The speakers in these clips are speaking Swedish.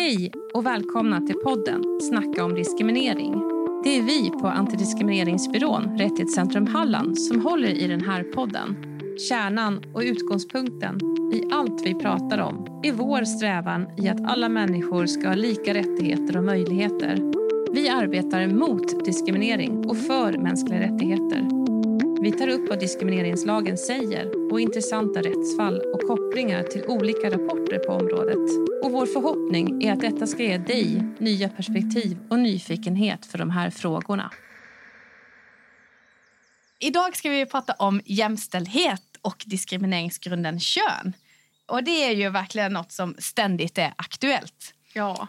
Hej och välkomna till podden Snacka om diskriminering. Det är vi på Antidiskrimineringsbyrån Rättighetscentrum Halland som håller i den här podden. Kärnan och utgångspunkten i allt vi pratar om är vår strävan i att alla människor ska ha lika rättigheter och möjligheter. Vi arbetar mot diskriminering och för mänskliga rättigheter. Vi tar upp vad diskrimineringslagen säger och intressanta rättsfall och kopplingar till olika rapporter på området. Och vår förhoppning är att detta ska ge dig nya perspektiv och nyfikenhet för de här frågorna. Idag ska vi prata om jämställdhet och diskrimineringsgrunden kön. Och det är ju verkligen något som ständigt är aktuellt. Ja.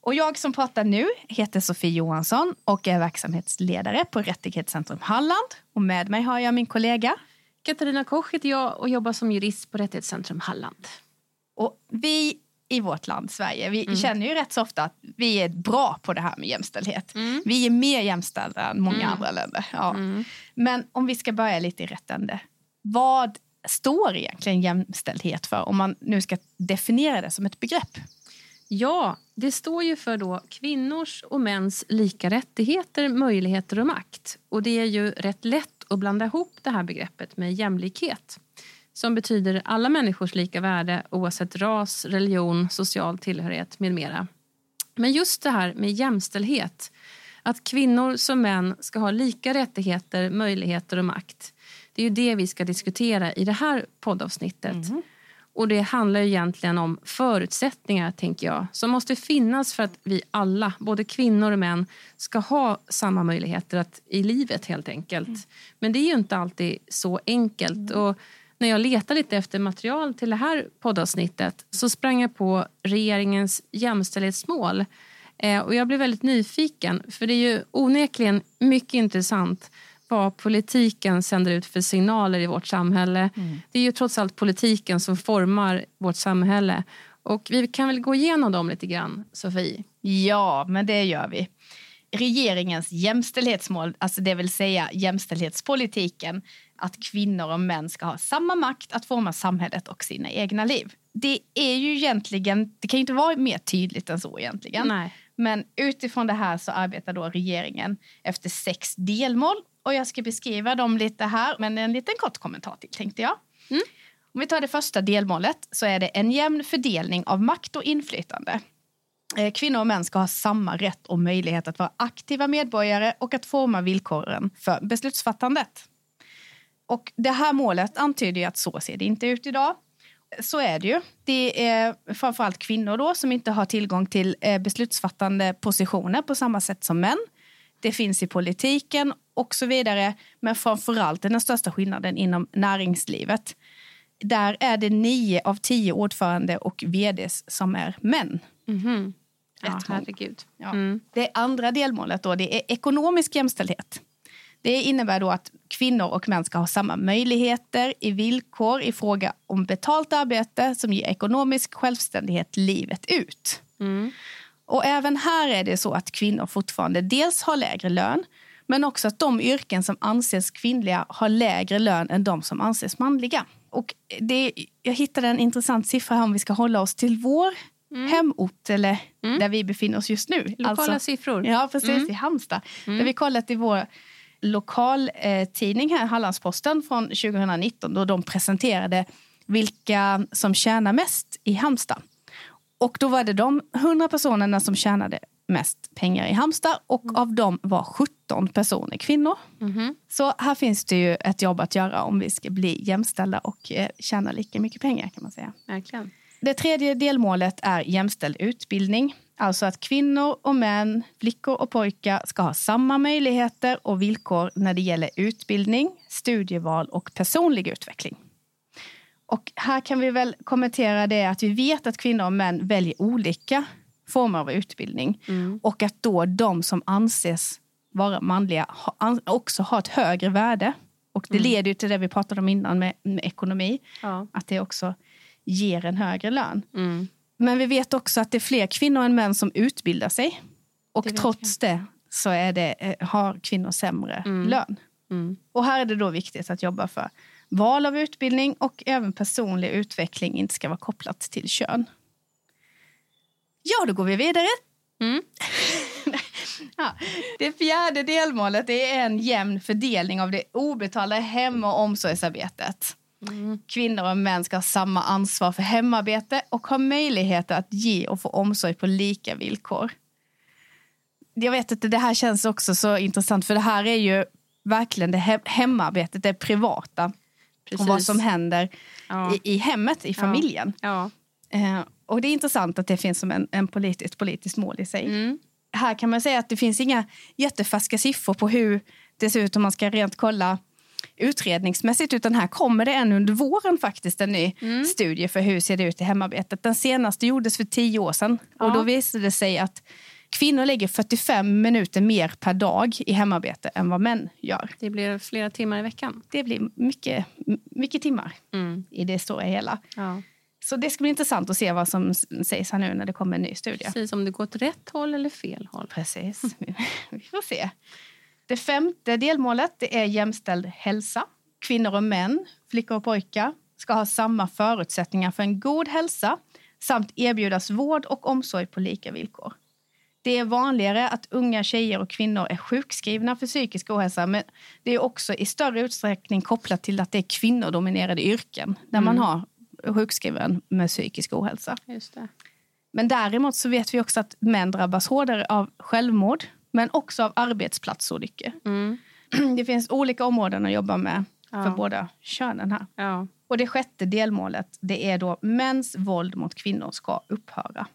Och jag som pratar nu heter Sofie Johansson och är verksamhetsledare på Rättighetscentrum Halland. Och med mig har jag min kollega Katarina Koch heter jag och jobbar som jurist på Rättighetscentrum Halland. Och vi i vårt land, Sverige, vi mm. känner ju rätt så ofta att vi är bra på det här med jämställdhet. Mm. Vi är mer jämställda än många mm. andra länder. Ja. Mm. Men om vi ska börja lite i rätt ände. Vad står egentligen jämställdhet för om man nu ska definiera det som ett begrepp? Ja, det står ju för då kvinnors och mäns lika rättigheter, möjligheter och makt. Och det är ju rätt lätt att blanda ihop det här begreppet med jämlikhet som betyder alla människors lika värde oavsett ras, religion, social tillhörighet med mera. Men just det här med jämställdhet, att kvinnor som män ska ha lika rättigheter, möjligheter och makt. Det är ju det vi ska diskutera i det här poddavsnittet. Mm. Och det handlar egentligen om förutsättningar, tänker jag, som måste finnas för att vi alla, både kvinnor och män, ska ha samma möjligheter att, i livet helt enkelt. Mm. Men det är ju inte alltid så enkelt. Mm. Och när jag letade lite efter material till det här poddavsnittet så sprang jag på regeringens jämställdhetsmål. Eh, och jag blev väldigt nyfiken, för det är ju onekligen mycket intressant vad politiken sänder ut för signaler i vårt samhälle. Mm. Det är ju trots allt politiken som formar vårt samhälle. Och vi kan väl gå igenom dem lite grann, Sofie? Ja, men det gör vi. Regeringens jämställdhetsmål, alltså det vill säga jämställdhetspolitiken, att kvinnor och män ska ha samma makt att forma samhället och sina egna liv. Det är ju egentligen, det kan inte vara mer tydligt än så egentligen. Nej. Men utifrån det här så arbetar då regeringen efter sex delmål och jag ska beskriva dem lite här, men en liten kort kommentar till tänkte jag. Mm. Om vi tar det första delmålet så är det en jämn fördelning av makt och inflytande. Eh, kvinnor och män ska ha samma rätt och möjlighet att vara aktiva medborgare och att forma villkoren för beslutsfattandet. Och det här målet antyder att så ser det inte ut idag. Så är det ju. Det är framförallt kvinnor då som inte har tillgång till eh, beslutsfattande positioner på samma sätt som män. Det finns i politiken och så vidare. Men framförallt den största skillnaden inom näringslivet. Där är det nio av tio ordförande och vds som är män. Mm -hmm. Ja, herregud. Ja. Mm. Det andra delmålet då, det är ekonomisk jämställdhet. Det innebär då att kvinnor och män ska ha samma möjligheter i villkor i fråga om betalt arbete som ger ekonomisk självständighet livet ut. Mm. Och även här är det så att kvinnor fortfarande dels har lägre lön men också att de yrken som anses kvinnliga har lägre lön än de som anses manliga. Och det, jag hittade en intressant siffra här om vi ska hålla oss till vår mm. hemort eller mm. där vi befinner oss just nu. Lokala alltså, siffror. Ja, precis. Mm. I Halmstad. Mm. Där vi kollat i vår lokaltidning här, Hallandsposten från 2019 då de presenterade vilka som tjänar mest i Halmstad. Och då var det de 100 personerna som tjänade mest pengar i Halmstad och mm. av dem var 17 personer kvinnor. Mm. Så här finns det ju ett jobb att göra om vi ska bli jämställda och eh, tjäna lika mycket pengar kan man säga. Verkligen. Det tredje delmålet är jämställd utbildning. Alltså att kvinnor och män, flickor och pojkar ska ha samma möjligheter och villkor när det gäller utbildning, studieval och personlig utveckling. Och här kan vi väl kommentera det att vi vet att kvinnor och män väljer olika former av utbildning. Mm. Och att då de som anses vara manliga också har ett högre värde. Och det mm. leder ju till det vi pratade om innan med, med ekonomi. Ja. Att det också ger en högre lön. Mm. Men vi vet också att det är fler kvinnor än män som utbildar sig. Och det trots det så är det, eh, har kvinnor sämre mm. lön. Mm. Och här är det då viktigt att jobba för val av utbildning och även personlig utveckling inte ska vara kopplat till kön. Ja, då går vi vidare. Mm. Ja. Det fjärde delmålet är en jämn fördelning av det obetalda hem och omsorgsarbetet. Mm. Kvinnor och män ska ha samma ansvar för hemarbete och ha möjlighet att ge och få omsorg på lika villkor. Jag vet att det här känns också så intressant för det här är ju verkligen det he hemarbetet, det privata Precis. och vad som händer ja. i, i hemmet, i familjen. Ja. Eh, och det är intressant att det finns som en, en politiskt, politiskt mål i sig. Mm. Här kan man säga att det finns inga jättefärska siffror på hur det ser ut om man ska rent kolla utredningsmässigt utan här kommer det en under våren faktiskt en ny Mm. studie för hur ser det ut i hemarbetet. Den senaste gjordes för tio år sedan och Ja. då visade det sig att kvinnor lägger 45 minuter mer per dag i hemarbete än vad män gör. Det blir flera timmar i veckan. Det blir mycket, mycket timmar Mm. i det stora hela. Ja. Så det ska bli intressant att se vad som sägs här nu när det kommer en ny studie. Precis, om det går åt rätt håll eller fel håll. Precis. Vi får se. Det femte delmålet det är jämställd hälsa. Kvinnor och män, flickor och pojkar ska ha samma förutsättningar för en god hälsa samt erbjudas vård och omsorg på lika villkor. Det är vanligare att unga tjejer och kvinnor är sjukskrivna för psykisk ohälsa men det är också i större utsträckning kopplat till att det är kvinnodominerade yrken där man Mm. har sjukskriven med psykisk ohälsa. Just det. Men däremot så vet vi också att män drabbas hårdare av självmord men också av arbetsplatsolyckor. Mm. Det finns olika områden att jobba med för Ja. båda könen här. Ja. Och det sjätte delmålet det är då mäns våld mot kvinnor ska upphöra.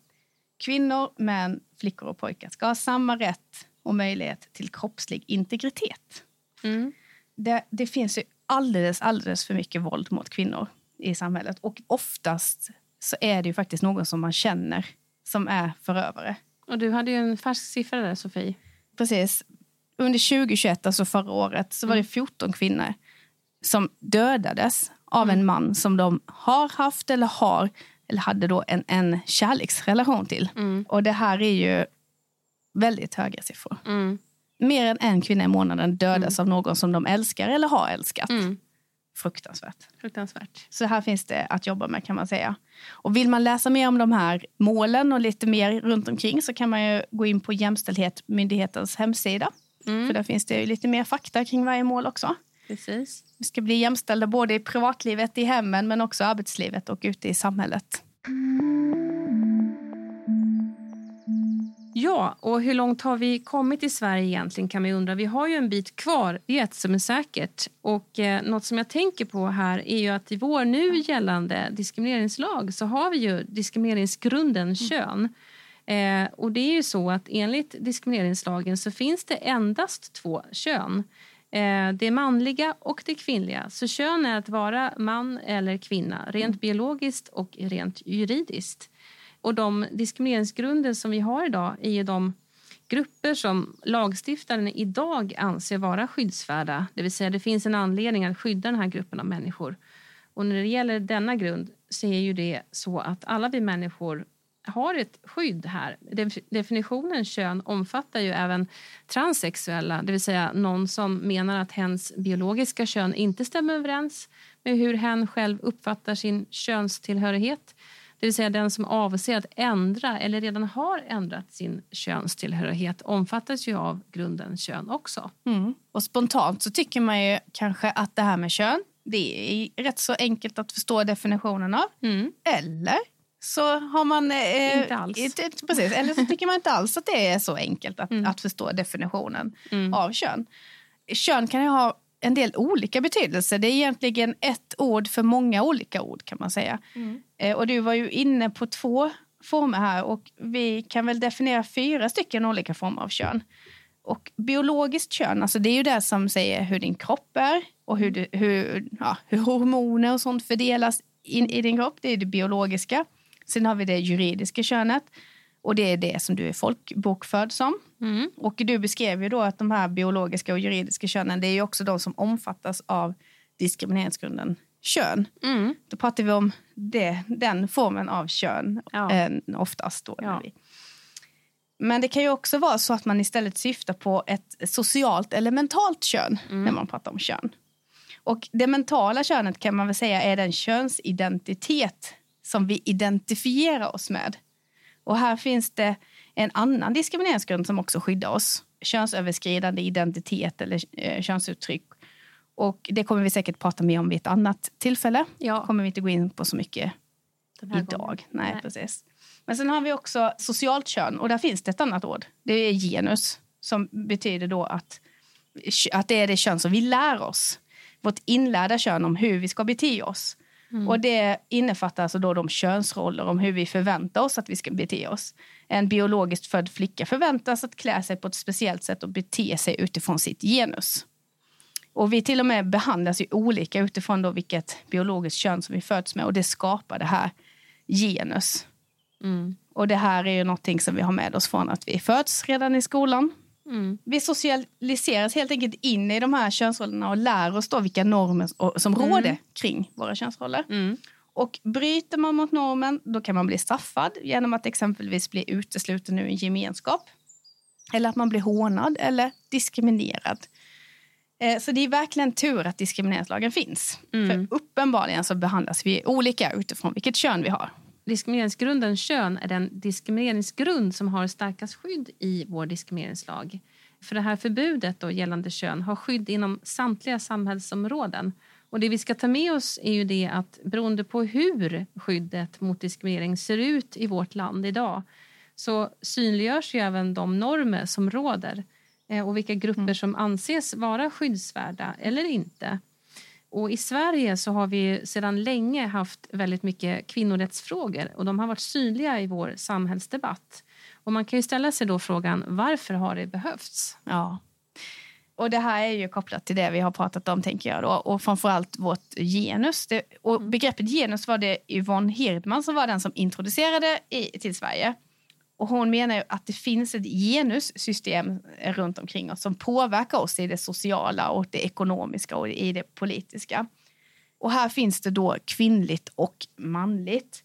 Kvinnor, män, flickor och pojkar ska ha samma rätt och möjlighet till kroppslig integritet. Mm. Det, det finns ju alldeles, alldeles för mycket våld mot kvinnor i samhället. Och oftast så är det ju faktiskt någon som man känner som är förövare. Och du hade ju en färsk siffra där, Sofie. Precis. Under 2021, alltså förra året, så var det 14 kvinnor som dödades av en man som de har haft eller har eller hade då en, en kärleksrelation till. Mm. Och det här är ju väldigt höga siffror. Mm. Mer än en kvinna i månaden dödas av någon som de älskar eller har älskat. Mm. Fruktansvärt. Fruktansvärt. Så här finns det att jobba med kan man säga. Och vill man läsa mer om de här målen och lite mer runt omkring så kan man ju gå in på Jämställdhetsmyndighetens hemsida. För Mm. där finns det ju lite mer fakta kring varje mål också. Precis. Vi ska bli jämställda både i privatlivet, i hemmen men också arbetslivet och ute i samhället. Ja, och hur långt har vi kommit i Sverige egentligen kan man ju undra. Vi har ju en bit kvar, det är ett som är säkert. Och eh, något som jag tänker på här är ju att i vår nu gällande diskrimineringslag så har vi ju diskrimineringsgrunden kön. Eh, och det är ju så att enligt diskrimineringslagen så finns det endast två kön. Eh, det manliga och det kvinnliga. Så kön är att vara man eller kvinna, rent biologiskt och rent juridiskt. Och de diskrimineringsgrunder som vi har idag är de grupper som lagstiftaren idag anser vara skyddsvärda. Det vill säga det finns en anledning att skydda den här gruppen av människor. Och när det gäller denna grund så är ju det så att alla vi människor har ett skydd här. Def- Definitionen kön omfattar ju även transsexuella, det vill säga någon som menar att hens biologiska kön inte stämmer överens med hur hen själv uppfattar sin könstillhörighet. Det vill säga den som avser att ändra eller redan har ändrat sin könstillhörighet omfattas ju av grunden kön också. Mm. Och spontant så tycker man ju kanske att det här med kön, det är rätt så enkelt att förstå definitionen av. Mm. Eller så har man... Eh, Inte alls. inte- precis, eller så tycker man inte alls att det är så enkelt att, Mm. att förstå definitionen Mm. av kön. Kön kan ju ha en del olika betydelser. Det är egentligen ett ord för många olika ord kan man säga. Mm. Eh, och du var ju inne på två former här och vi kan väl definiera fyra stycken olika former av kön. Och biologiskt kön, alltså det är ju det som säger hur din kropp är och hur, du, hur, ja, hur hormoner och sånt fördelas in i din kropp. Det är det biologiska. Sen har vi det juridiska könet och det är det som du är folkbokförd som. Mm. Och du beskrev ju då att de här biologiska och juridiska könen det är också de som omfattas av diskrimineringsgrunden kön. Mm. Då pratar vi om det, den formen av kön Ja. eh, oftast. Då, Ja. Men det kan ju också vara så att man istället syftar på ett socialt eller mentalt kön Mm. när man pratar om kön. Och det mentala könet kan man väl säga är den könsidentitet som vi identifierar oss med. Och här finns det en annan diskrimineringsgrund som också skyddar oss. Könsöverskridande identitet eller eh, könsuttryck. Och det kommer vi säkert prata mer om vid ett annat tillfälle. Ja. kommer vi inte gå in på så mycket idag. gången. Nej, Nej. precis. Men sen har vi också socialt kön och där finns det ett annat ord. Det är genus som betyder då att, att det är det kön som vi lär oss. Vårt inlärda kön om hur vi ska bete oss. Och det innefattar alltså då de könsroller om hur vi förväntar oss att vi ska bete oss. En biologiskt född flicka förväntas att klä sig på ett speciellt sätt och bete sig utifrån sitt genus. Och vi till och med behandlas ju olika utifrån då vilket biologiskt kön som vi föds med och det skapar det här genus. Mm. Och det här är ju någonting som vi har med oss från att vi föds redan i skolan. Mm. Vi socialiseras helt enkelt in i de här könsrollerna och lär oss då vilka normer som råder kring våra könsroller. Mm. Och bryter man mot normen då kan man bli straffad genom att exempelvis bli utesluten ur en gemenskap. Eller att man blir hånad eller diskriminerad. Eh, Så det är verkligen tur att diskrimineringslagen finns. Mm. För uppenbarligen så behandlas vi olika utifrån vilket kön vi har. Diskrimineringsgrunden kön är den diskrimineringsgrund som har starkast skydd i vår diskrimineringslag. För det här förbudet då, gällande kön har skydd inom samtliga samhällsområden. Och det vi ska ta med oss är ju det att beroende på hur skyddet mot diskriminering ser ut i vårt land idag så synliggörs ju även de normer som råder eh, och vilka grupper som anses vara skyddsvärda eller inte. Och I Sverige så har vi sedan länge haft väldigt mycket kvinnorättsfrågor och de har varit synliga i vår samhällsdebatt. Och man kan ju ställa sig då frågan varför har det behövts? Ja. Och det här är ju kopplat till det vi har pratat om, tänker jag. Då. Och framförallt vårt genus. Det, och begreppet genus var det Yvonne Hirdman som var den som introducerade i, till Sverige. Och hon menar ju att det finns ett genussystem runt omkring oss som påverkar oss i det sociala och det ekonomiska och i det politiska. Och här finns det då kvinnligt och manligt.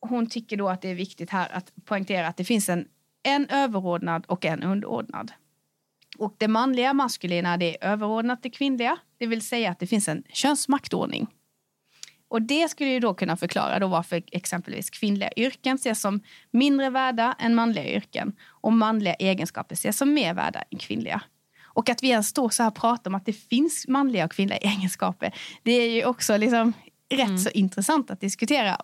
Hon tycker då att det är viktigt här att poängtera att det finns en, en överordnad och en underordnad. Och det manliga maskulina det är överordnat det kvinnliga. Det vill säga att det finns en könsmaktordning. Och det skulle ju då kunna förklara då varför exempelvis kvinnliga yrken ses som mindre värda än manliga yrken och manliga egenskaper ses som mer värda än kvinnliga. Och att vi ens står så här och pratar om att det finns manliga och kvinnliga egenskaper, det är ju också liksom rätt så intressant att diskutera.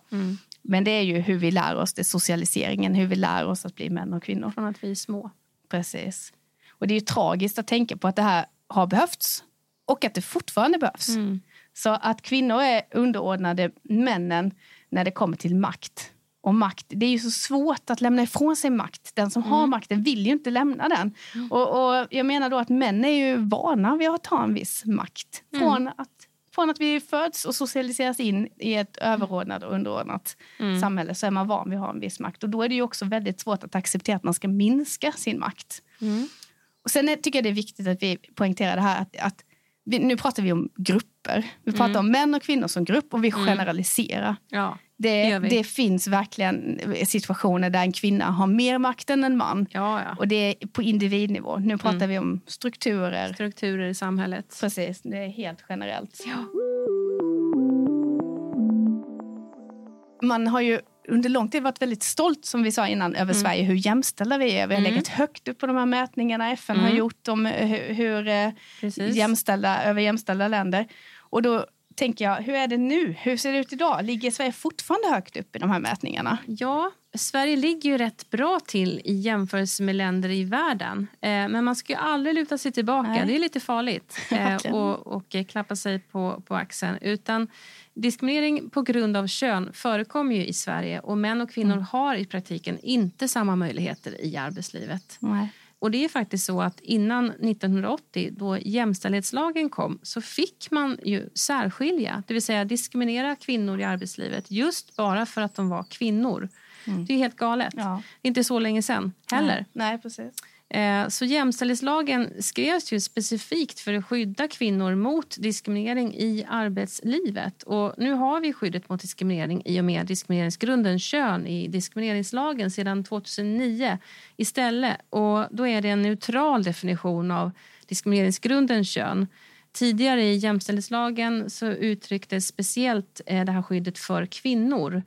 Men det är ju hur vi lär oss, det socialiseringen, hur vi lär oss att bli män och kvinnor. Från att vi är små. Precis. Och det är ju tragiskt att tänka på att det här har behövts och att det fortfarande behövs. Mm. Så att kvinnor är underordnade männen när det kommer till makt. Och makt, det är ju så svårt att lämna ifrån sig makt. Den som har makten vill ju inte lämna den. Och, och jag menar då att män är ju vana vid att ta en viss makt. Från, att, från att vi föds och socialiseras in i ett överordnat och underordnat samhälle så är man van vid att ha en viss makt. Och då är det ju också väldigt svårt att acceptera att man ska minska sin makt. Mm. Och sen är- tycker jag det är viktigt att vi poängterar det här att, att vi, nu pratar vi om grupper. Vi pratar om män och kvinnor som grupp och vi generaliserar. Ja. Det, vi. det finns verkligen situationer där en kvinna har mer makt än en man. Ja, ja. Och det är på individnivå. Nu pratar vi om strukturer. Strukturer i samhället. Precis, det är helt generellt. Man har ju under lång tid varit väldigt stolt, som vi sa innan, över Sverige, hur jämställda vi är. Vi har legat högt upp på de här mätningarna FN har gjort om hur, hur eh, Precis. jämställda, över jämställda länder. Och då tänker jag, hur är det nu? Hur ser det ut idag? Ligger Sverige fortfarande högt upp i de här mätningarna? Ja, Sverige ligger ju rätt bra till i jämförelse med länder i världen. Eh, men man ska ju aldrig luta sig tillbaka. Nej. Det är lite farligt. Eh, och, och eh, klappa sig på, på axeln. Utan diskriminering på grund av kön förekommer ju i Sverige. Och män och kvinnor har i praktiken inte samma möjligheter i arbetslivet. Nej. Och det är faktiskt så att innan 1980, då jämställdhetslagen kom, så fick man ju särskilja, det vill säga diskriminera kvinnor i arbetslivet just bara för att de var kvinnor. Det är helt galet. Ja. Inte så länge sen heller. Nej, Nej precis. Eh, Så jämställdhetslagen skrevs ju specifikt för att skydda kvinnor mot diskriminering i arbetslivet. Och nu har vi skyddet mot diskriminering i och med diskrimineringsgrunden kön i diskrimineringslagen sedan 2009 istället. Och då är det en neutral definition av diskrimineringsgrunden kön. Tidigare i jämställdhetslagen så uttrycktes speciellt eh, det här skyddet för kvinnor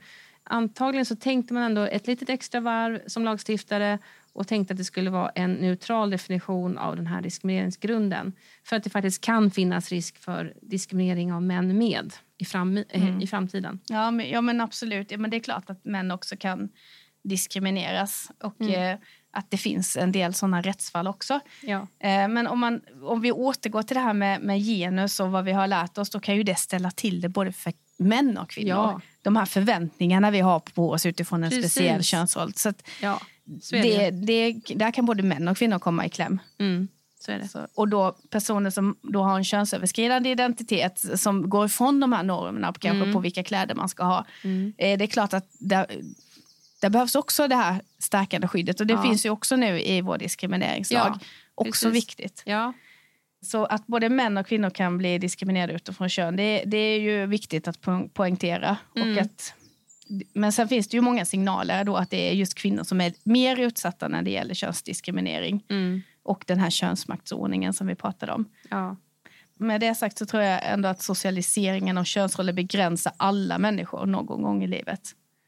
antagligen så tänkte man ändå ett litet extra varv som lagstiftare och tänkte att det skulle vara en neutral definition av den här diskrimineringsgrunden. För att det faktiskt kan finnas risk för diskriminering av män med i, fram, eh, mm. i framtiden. Ja men, ja, men absolut. Ja, men det är klart att män också kan diskrimineras. Och mm. eh, att det finns en del såna rättsfall också. Ja. Eh, men om, man, om vi återgår till det här med, med genus och vad vi har lärt oss, då kan ju det ställa till det både för män och kvinnor. Ja. De här förväntningarna vi har på oss utifrån en Precis. speciell könsroll. Så ja, så det, det, där kan både män och kvinnor komma i kläm. Mm. Så är det. Så, och då personer som då har en könsöverskridande identitet som går ifrån de här normerna på, kanske mm. på vilka kläder man ska ha. Mm. Eh, det är klart att där, där behövs också det här stärkande skyddet och det ja. finns ju också nu i vår diskrimineringslag. Ja, också precis. viktigt. Ja. Så att både män och kvinnor kan bli diskriminerade utifrån kön, det, det är ju viktigt att poängtera. Mm. Och att, men sen finns det ju många signaler då att det är just kvinnor som är mer utsatta när det gäller könsdiskriminering. Mm. Och den här könsmaktsordningen som vi pratade om. Ja. Med det sagt så tror jag ändå att socialiseringen av könsroller begränsar alla människor någon gång i livet.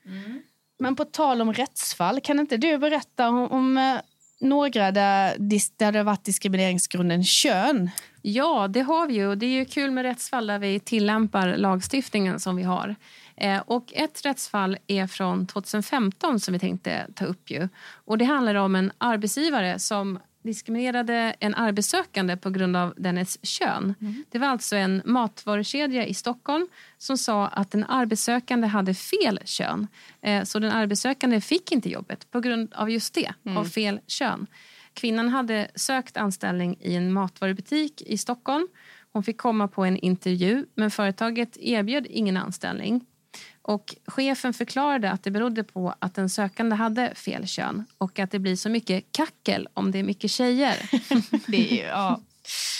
Mm. Men på tal om rättsfall, kan inte du berätta om, om eh, några där, där det har varit diskrimineringsgrunden kön? Ja, det har vi ju. Det är ju kul med rättsfall där vi tillämpar lagstiftningen som vi har. Eh, och ett rättsfall är från 2015 som vi tänkte ta upp. Ju. Och det handlar om en arbetsgivare som diskriminerade en arbetssökande på grund av dennes kön. Mm. Det var alltså en matvarukedja i Stockholm som sa att den arbetssökande hade fel kön. Eh, så den arbetssökande fick inte jobbet på grund av just det, mm. av fel kön. Kvinnan hade sökt anställning i en matvarubutik i Stockholm. Hon fick komma på en intervju, men företaget erbjöd ingen anställning. Och chefen förklarade att det berodde på att den sökande hade fel kön och att det blir så mycket kackel om det är mycket tjejer. det är, ja.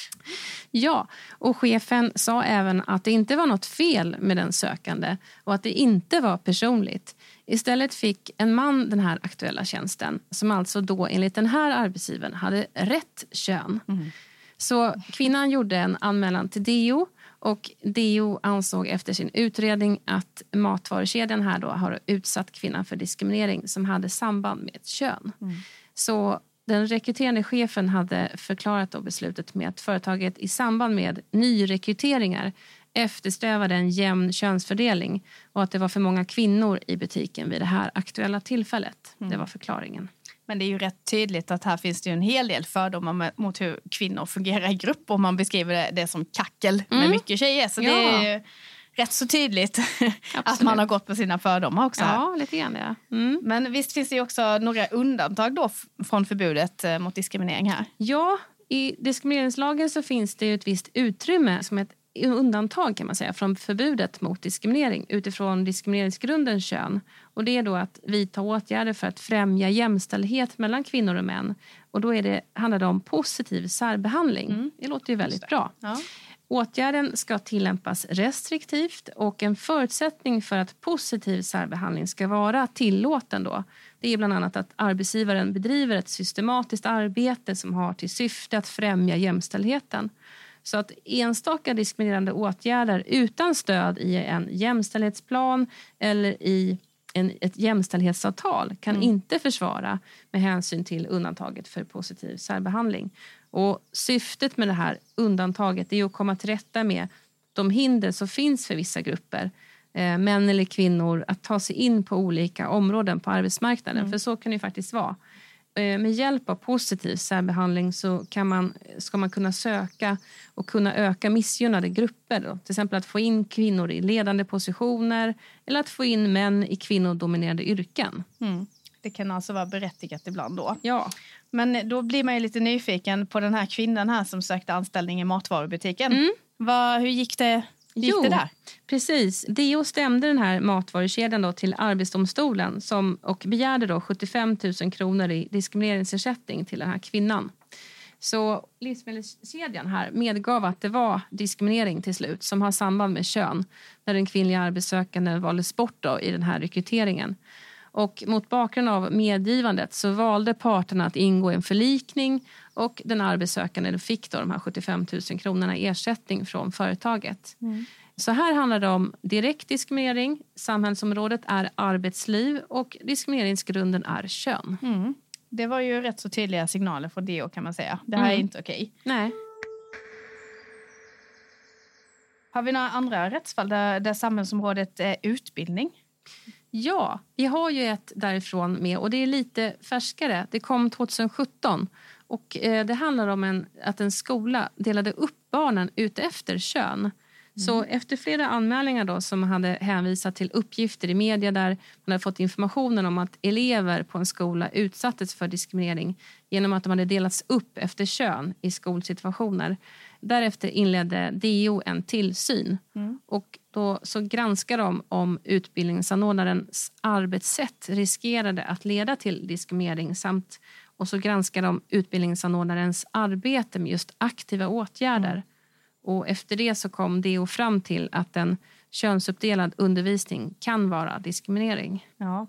ja, och chefen sa även att det inte var något fel med den sökande och att det inte var personligt. Istället fick en man den här aktuella tjänsten som alltså då enligt den här arbetsgivaren hade rätt kön. Mm. Så kvinnan gjorde en anmälan till DO och DO ansåg efter sin utredning att matvarukedjan här då har utsatt kvinnan för diskriminering som hade samband med kön. Mm. Så den rekryterande chefen hade förklarat då beslutet med att företaget i samband med nyrekryteringar eftersträvade en jämn könsfördelning och att det var för många kvinnor i butiken vid det här aktuella tillfället. Mm. Det var förklaringen. Men det är ju rätt tydligt att här finns det en hel del fördomar mot hur kvinnor fungerar i grupp om man beskriver det, som kackel mm. med mycket tjejer. Så ja. det är rätt så tydligt att man har gått på sina fördomar också. Ja, lite grann ja. Mm. Men visst finns det också några undantag då från förbudet eh, mot diskriminering här? Ja, i diskrimineringslagen så finns det ett visst utrymme som ett undantag kan man säga från förbudet mot diskriminering utifrån diskrimineringsgrunden kön. Och det är då att vidta åtgärder för att främja jämställdhet mellan kvinnor och män. Och då är det, handlar det om positiv särbehandling. Mm. Det låter ju väldigt bra. Ja. Åtgärden ska tillämpas restriktivt och en förutsättning för att positiv särbehandling ska vara tillåten då, det är bland annat att arbetsgivaren bedriver ett systematiskt arbete som har till syfte att främja jämställdheten. Så att enstaka diskriminerande åtgärder utan stöd i en jämställdhetsplan eller i en, ett jämställdhetsavtal kan mm. inte försvara med hänsyn till undantaget för positiv särbehandling. Och syftet med det här undantaget är att komma till rätta med de hinder som finns för vissa grupper eh, män eller kvinnor att ta sig in på olika områden på arbetsmarknaden. Mm. För så kan det faktiskt vara. Eh, med hjälp av positiv särbehandling så kan man, ska man kunna söka och kunna öka missgynnade grupper. Då. Till exempel att få in kvinnor i ledande positioner eller att få in män i kvinnodominerade yrken. Mm. Det kan alltså vara berättigat ibland då. Ja. Men då blir man lite nyfiken på den här kvinnan här som sökte anställning i matvarubutiken. Mm. Vad, hur gick det gick jo, det där? Precis. DO stämde den här matvarukedjan då till Arbetsdomstolen som, och begärde då 75 000 kronor i diskrimineringsersättning till den här kvinnan. Så livsmedelskedjan här medgav att det var diskriminering till slut som har samband med kön när den kvinnliga arbetssökande valdes bort då i den här rekryteringen. Och mot bakgrund av medgivandet så valde parterna att ingå en förlikning och den arbetssökande fick då de här 75 000 kronorna i ersättning från företaget. Mm. Så här handlar det om direkt diskriminering, samhällsområdet är arbetsliv och diskrimineringsgrunden är kön. Mm. Det var ju rätt så tydliga signaler från DO kan man säga. Det här Mm. är inte okej. Nej. Har vi några andra rättsfall där, där samhällsområdet är utbildning? Ja, vi har ju ett därifrån med och det är lite färskare. Det kom 2017 och eh, det handlar om en, att en skola delade upp barnen utefter kön. Så efter flera anmälningar då som hade hänvisat till uppgifter i media där man hade fått informationen om att elever på en skola utsattes för diskriminering genom att de hade delats upp efter kön i skolsituationer. Därefter inledde DO en tillsyn och då så granskar de om utbildningsanordnarens arbetssätt riskerade att leda till diskriminering samt och så granskar de utbildningsanordnarens arbete med just aktiva åtgärder. Och efter det så kom DO fram till att en könsuppdelad undervisning kan vara diskriminering. Ja,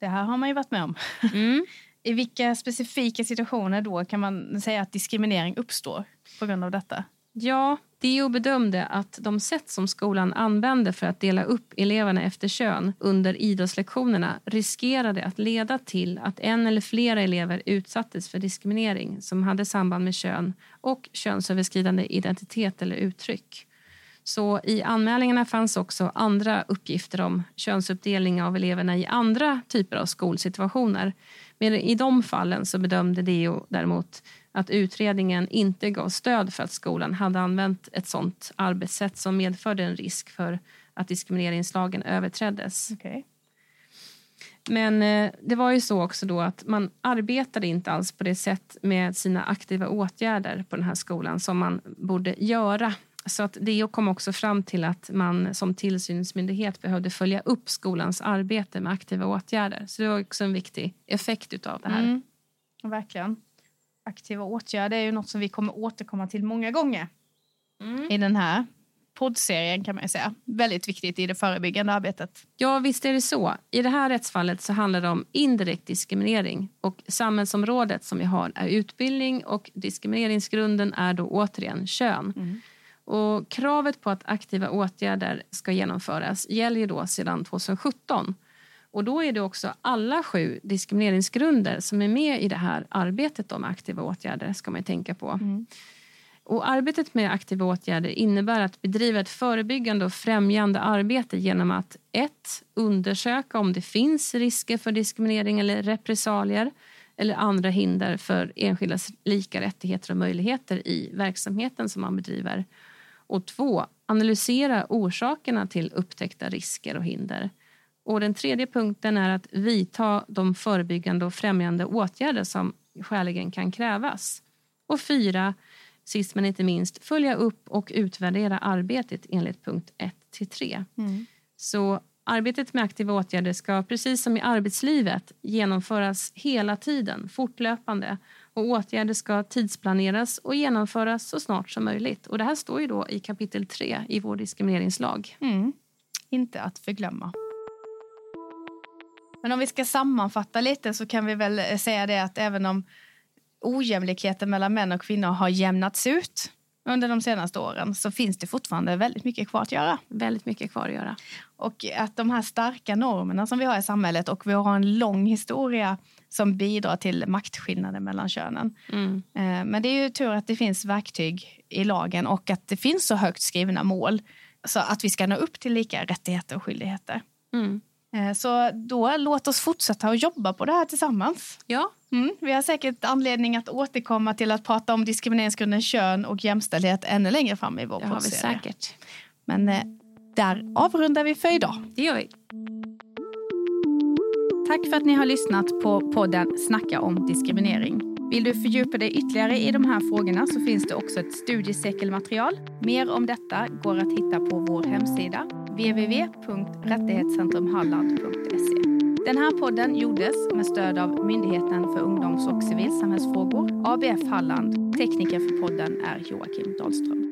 det här har man ju varit med om. Mm. I vilka specifika situationer då kan man säga att diskriminering uppstår på grund av detta? Ja, DO bedömde att de sätt som skolan använde för att dela upp eleverna efter kön under idrottslektionerna riskerade att leda till att en eller flera elever utsattes för diskriminering som hade samband med kön och könsöverskridande identitet eller uttryck. Så i anmälningarna fanns också andra uppgifter om könsuppdelning av eleverna i andra typer av skolsituationer. Men i de fallen så bedömde DO däremot att utredningen inte gav stöd för att skolan hade använt ett sånt arbetssätt som medförde en risk för att diskrimineringslagen överträddes. Okay. Men eh, det var ju så också då att man arbetade inte alls på det sätt med sina aktiva åtgärder på den här skolan som man borde göra. Så att DO kom också fram till att man som tillsynsmyndighet behövde följa upp skolans arbete med aktiva åtgärder. Så det var också en viktig effekt av det här. Mm. Verkligen. Aktiva åtgärder är ju något som vi kommer återkomma till många gånger Mm. i den här poddserien kan man säga. Väldigt viktigt i det förebyggande arbetet. Ja, visst är det så. I det här rättsfallet så handlar det om indirekt diskriminering och samhällsområdet som vi har är utbildning och diskrimineringsgrunden är då återigen kön. Och kravet på att aktiva åtgärder ska genomföras gäller ju då sedan 2017. Och då är det också alla sju diskrimineringsgrunder som är med i det här arbetet om aktiva åtgärder ska man tänka på. Och arbetet med aktiva åtgärder innebär att bedriva ett förebyggande och främjande arbete genom att 1. Undersöka om det finns risker för diskriminering eller repressalier eller andra hinder för enskildas lika rättigheter och möjligheter i verksamheten som man bedriver. Och 2. Analysera orsakerna till upptäckta risker och hinder. Och den tredje punkten är att vidta de förebyggande och främjande åtgärder som skäligen kan krävas. Och fyra, sist men inte minst, följa upp och utvärdera arbetet enligt punkt 1 till 3. Så arbetet med aktiva åtgärder ska precis som i arbetslivet genomföras hela tiden, fortlöpande. Och åtgärder ska tidsplaneras och genomföras så snart som möjligt. Och det här står ju då i kapitel 3 i vår diskrimineringslag. Mm. Inte att förglömma. Men om vi ska sammanfatta lite så kan vi väl säga det att även om ojämlikheten mellan män och kvinnor har jämnats ut under de senaste åren så finns det fortfarande väldigt mycket kvar att göra. Väldigt mycket kvar att göra. Och att de här starka normerna som vi har i samhället och vi har en lång historia som bidrar till maktskillnader mellan könen. Mm. Eh, Men det är ju tur att det finns verktyg i lagen och att det finns så högt skrivna mål så att vi ska nå upp till lika rättigheter och skyldigheter. Mm. Eh, Så då låt oss fortsätta att jobba på det här tillsammans. Ja, Mm, vi har säkert anledning att återkomma till att prata om diskrimineringsgrunden kön och jämställdhet ännu längre fram i vår det har vi säkert. Men eh, där avrundar vi för idag. Det gör vi. Tack för att ni har lyssnat på podden Snacka om diskriminering. Vill du fördjupa dig ytterligare i de här frågorna så finns det också ett studiecirkelmaterial. Mer om detta går att hitta på vår hemsida www.rättighetscentrumhalland.se. Den här podden gjordes med stöd av Myndigheten för ungdoms och civilsamhällsfrågor, ABF Halland. Tekniker för podden är Joakim Dahlström.